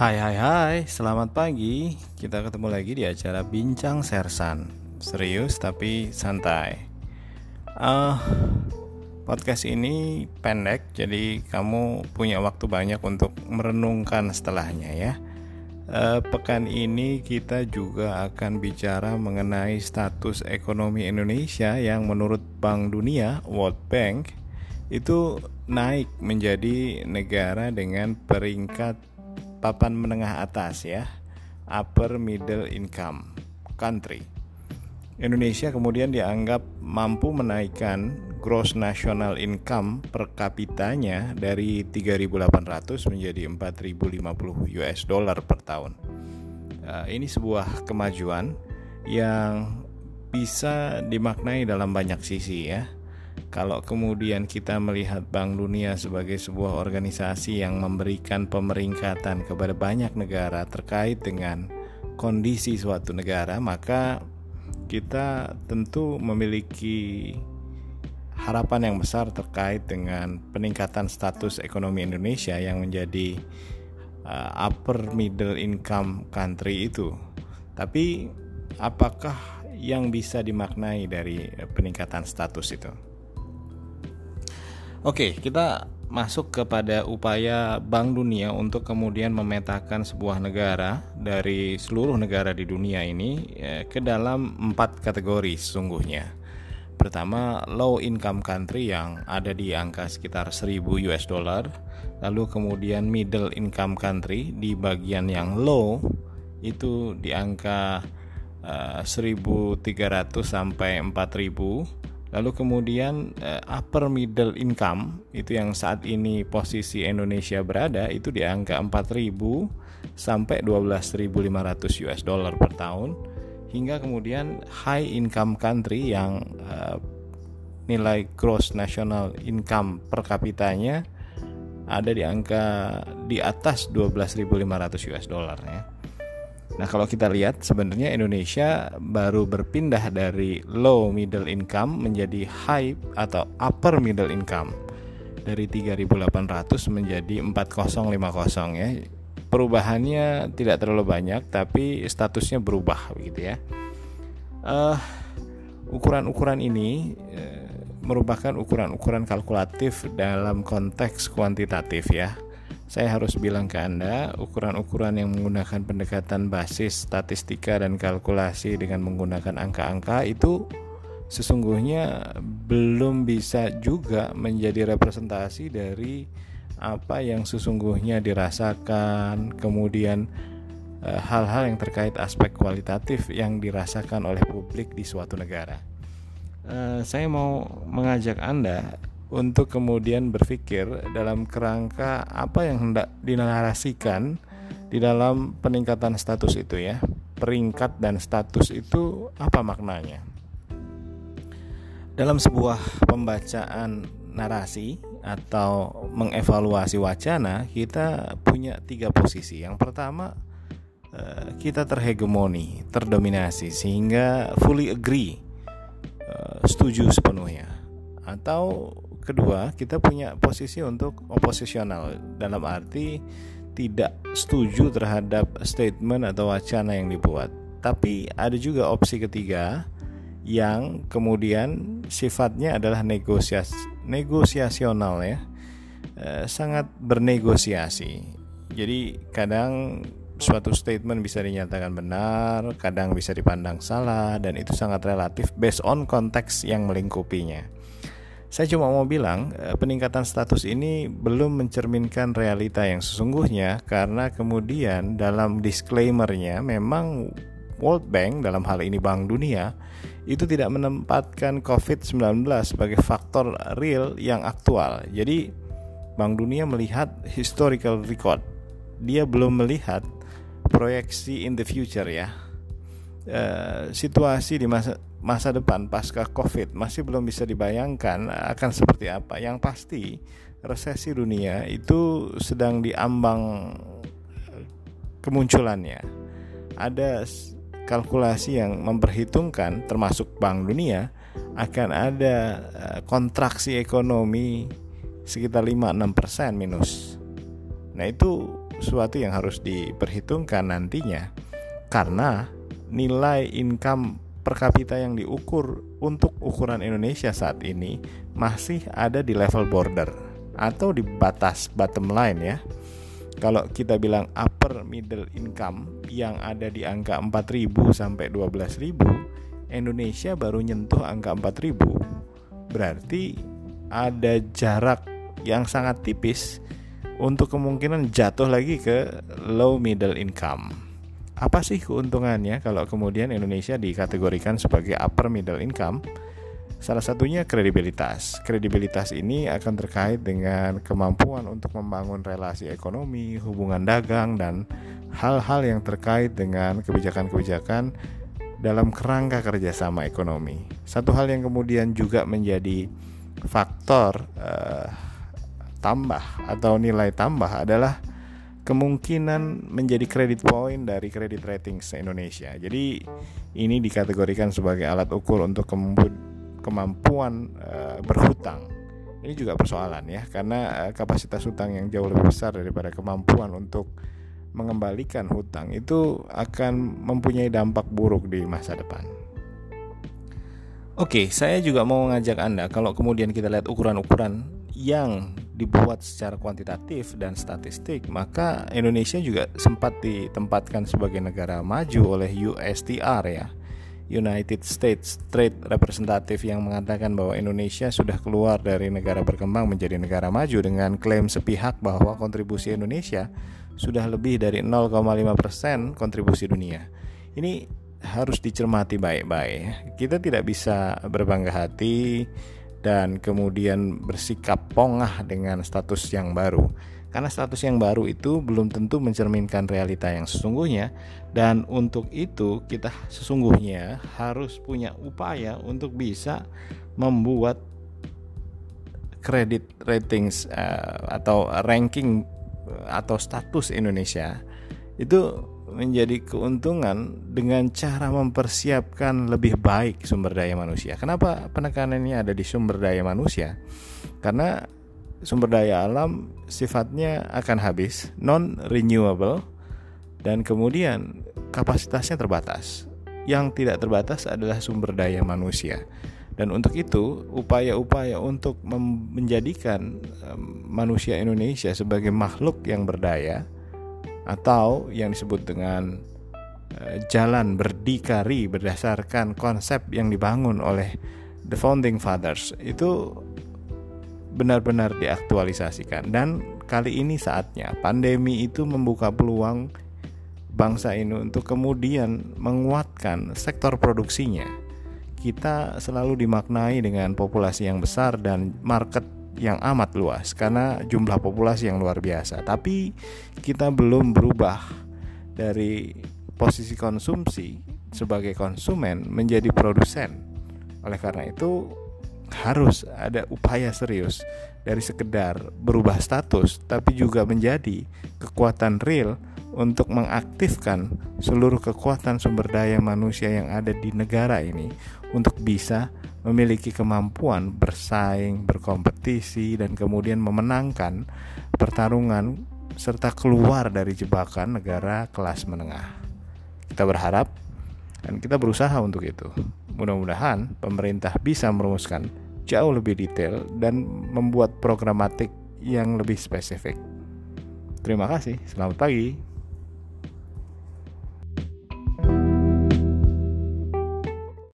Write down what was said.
Hai hai hai, selamat pagi. Kita ketemu lagi di acara Bincang Sersan. Serius tapi santai. Uh, podcast ini pendek, jadi kamu punya waktu banyak untuk merenungkan setelahnya ya. Uh, pekan ini kita juga akan bicara mengenai status ekonomi Indonesia yang menurut Bank Dunia (World Bank) itu naik menjadi negara dengan peringkat papan menengah atas ya, upper middle income country. Indonesia kemudian dianggap mampu menaikkan gross national income per kapitanya dari 3.800 menjadi 4.050 US dollar per tahun. Uh, ini sebuah kemajuan yang bisa dimaknai dalam banyak sisi ya kalau kemudian kita melihat Bank Dunia sebagai sebuah organisasi yang memberikan pemeringkatan kepada banyak negara terkait dengan kondisi suatu negara, maka kita tentu memiliki harapan yang besar terkait dengan peningkatan status ekonomi Indonesia yang menjadi uh, upper middle income country itu. Tapi apakah yang bisa dimaknai dari peningkatan status itu? Oke, kita masuk kepada upaya Bank Dunia untuk kemudian memetakan sebuah negara dari seluruh negara di dunia ini eh, ke dalam empat kategori sesungguhnya. Pertama, low income country yang ada di angka sekitar 1000 US dollar. Lalu kemudian middle income country di bagian yang low itu di angka uh, eh, 1300 sampai 4000 Lalu kemudian uh, upper middle income itu yang saat ini posisi Indonesia berada itu di angka 4.000 sampai 12.500 US dollar per tahun hingga kemudian high income country yang uh, nilai gross national income per kapitanya ada di angka di atas 12.500 US dollar ya. Nah, kalau kita lihat sebenarnya Indonesia baru berpindah dari low middle income menjadi high atau upper middle income. Dari 3.800 menjadi 4050 ya. Perubahannya tidak terlalu banyak tapi statusnya berubah begitu ya. Uh, ukuran-ukuran ini uh, merupakan ukuran-ukuran kalkulatif dalam konteks kuantitatif ya saya harus bilang ke Anda, ukuran-ukuran yang menggunakan pendekatan basis statistika dan kalkulasi dengan menggunakan angka-angka itu sesungguhnya belum bisa juga menjadi representasi dari apa yang sesungguhnya dirasakan, kemudian eh, hal-hal yang terkait aspek kualitatif yang dirasakan oleh publik di suatu negara. Uh, saya mau mengajak Anda untuk kemudian berpikir dalam kerangka apa yang hendak dinarasikan di dalam peningkatan status itu ya. Peringkat dan status itu apa maknanya? Dalam sebuah pembacaan narasi atau mengevaluasi wacana, kita punya tiga posisi. Yang pertama, eh, kita terhegemoni, terdominasi sehingga fully agree, eh, setuju sepenuhnya. Atau kedua kita punya posisi untuk oposisional dalam arti tidak setuju terhadap statement atau wacana yang dibuat. Tapi ada juga opsi ketiga yang kemudian sifatnya adalah negosiasi negosiasional ya. E, sangat bernegosiasi. Jadi kadang suatu statement bisa dinyatakan benar kadang bisa dipandang salah dan itu sangat relatif based on konteks yang melingkupinya saya cuma mau bilang, eh, peningkatan status ini belum mencerminkan realita yang sesungguhnya karena kemudian dalam disclaimernya memang World Bank dalam hal ini Bank Dunia itu tidak menempatkan COVID-19 sebagai faktor real yang aktual. Jadi Bank Dunia melihat historical record. Dia belum melihat proyeksi in the future ya. Uh, situasi di masa masa depan pasca Covid masih belum bisa dibayangkan akan seperti apa. Yang pasti resesi dunia itu sedang diambang kemunculannya. Ada kalkulasi yang memperhitungkan termasuk Bank Dunia akan ada eh, kontraksi ekonomi sekitar 5-6% minus. Nah itu sesuatu yang harus diperhitungkan nantinya karena nilai income per kapita yang diukur untuk ukuran Indonesia saat ini masih ada di level border atau di batas bottom line ya. Kalau kita bilang upper middle income yang ada di angka 4.000 sampai 12.000, Indonesia baru nyentuh angka 4.000. Berarti ada jarak yang sangat tipis untuk kemungkinan jatuh lagi ke low middle income. Apa sih keuntungannya kalau kemudian Indonesia dikategorikan sebagai upper middle income? Salah satunya kredibilitas. Kredibilitas ini akan terkait dengan kemampuan untuk membangun relasi ekonomi, hubungan dagang, dan hal-hal yang terkait dengan kebijakan-kebijakan dalam kerangka kerjasama ekonomi. Satu hal yang kemudian juga menjadi faktor uh, tambah atau nilai tambah adalah kemungkinan menjadi kredit point dari kredit rating Indonesia. Jadi ini dikategorikan sebagai alat ukur untuk kemampuan uh, berhutang. Ini juga persoalan ya, karena uh, kapasitas hutang yang jauh lebih besar daripada kemampuan untuk mengembalikan hutang itu akan mempunyai dampak buruk di masa depan. Oke, saya juga mau mengajak Anda kalau kemudian kita lihat ukuran-ukuran yang dibuat secara kuantitatif dan statistik, maka Indonesia juga sempat ditempatkan sebagai negara maju oleh USTR ya. United States Trade Representative yang mengatakan bahwa Indonesia sudah keluar dari negara berkembang menjadi negara maju dengan klaim sepihak bahwa kontribusi Indonesia sudah lebih dari 0,5% kontribusi dunia. Ini harus dicermati baik-baik. Kita tidak bisa berbangga hati dan kemudian bersikap pongah dengan status yang baru. Karena status yang baru itu belum tentu mencerminkan realita yang sesungguhnya dan untuk itu kita sesungguhnya harus punya upaya untuk bisa membuat kredit ratings uh, atau ranking atau status Indonesia itu menjadi keuntungan dengan cara mempersiapkan lebih baik sumber daya manusia. Kenapa penekanannya ada di sumber daya manusia? Karena sumber daya alam sifatnya akan habis, non renewable dan kemudian kapasitasnya terbatas. Yang tidak terbatas adalah sumber daya manusia. Dan untuk itu, upaya-upaya untuk menjadikan manusia Indonesia sebagai makhluk yang berdaya atau yang disebut dengan uh, jalan berdikari berdasarkan konsep yang dibangun oleh the founding fathers itu benar-benar diaktualisasikan dan kali ini saatnya pandemi itu membuka peluang bangsa ini untuk kemudian menguatkan sektor produksinya. Kita selalu dimaknai dengan populasi yang besar dan market yang amat luas karena jumlah populasi yang luar biasa. Tapi kita belum berubah dari posisi konsumsi sebagai konsumen menjadi produsen. Oleh karena itu harus ada upaya serius dari sekedar berubah status tapi juga menjadi kekuatan real untuk mengaktifkan seluruh kekuatan sumber daya manusia yang ada di negara ini untuk bisa memiliki kemampuan bersaing, berkompetisi, dan kemudian memenangkan pertarungan serta keluar dari jebakan negara kelas menengah. Kita berharap dan kita berusaha untuk itu. Mudah-mudahan pemerintah bisa merumuskan jauh lebih detail dan membuat programatik yang lebih spesifik. Terima kasih, selamat pagi.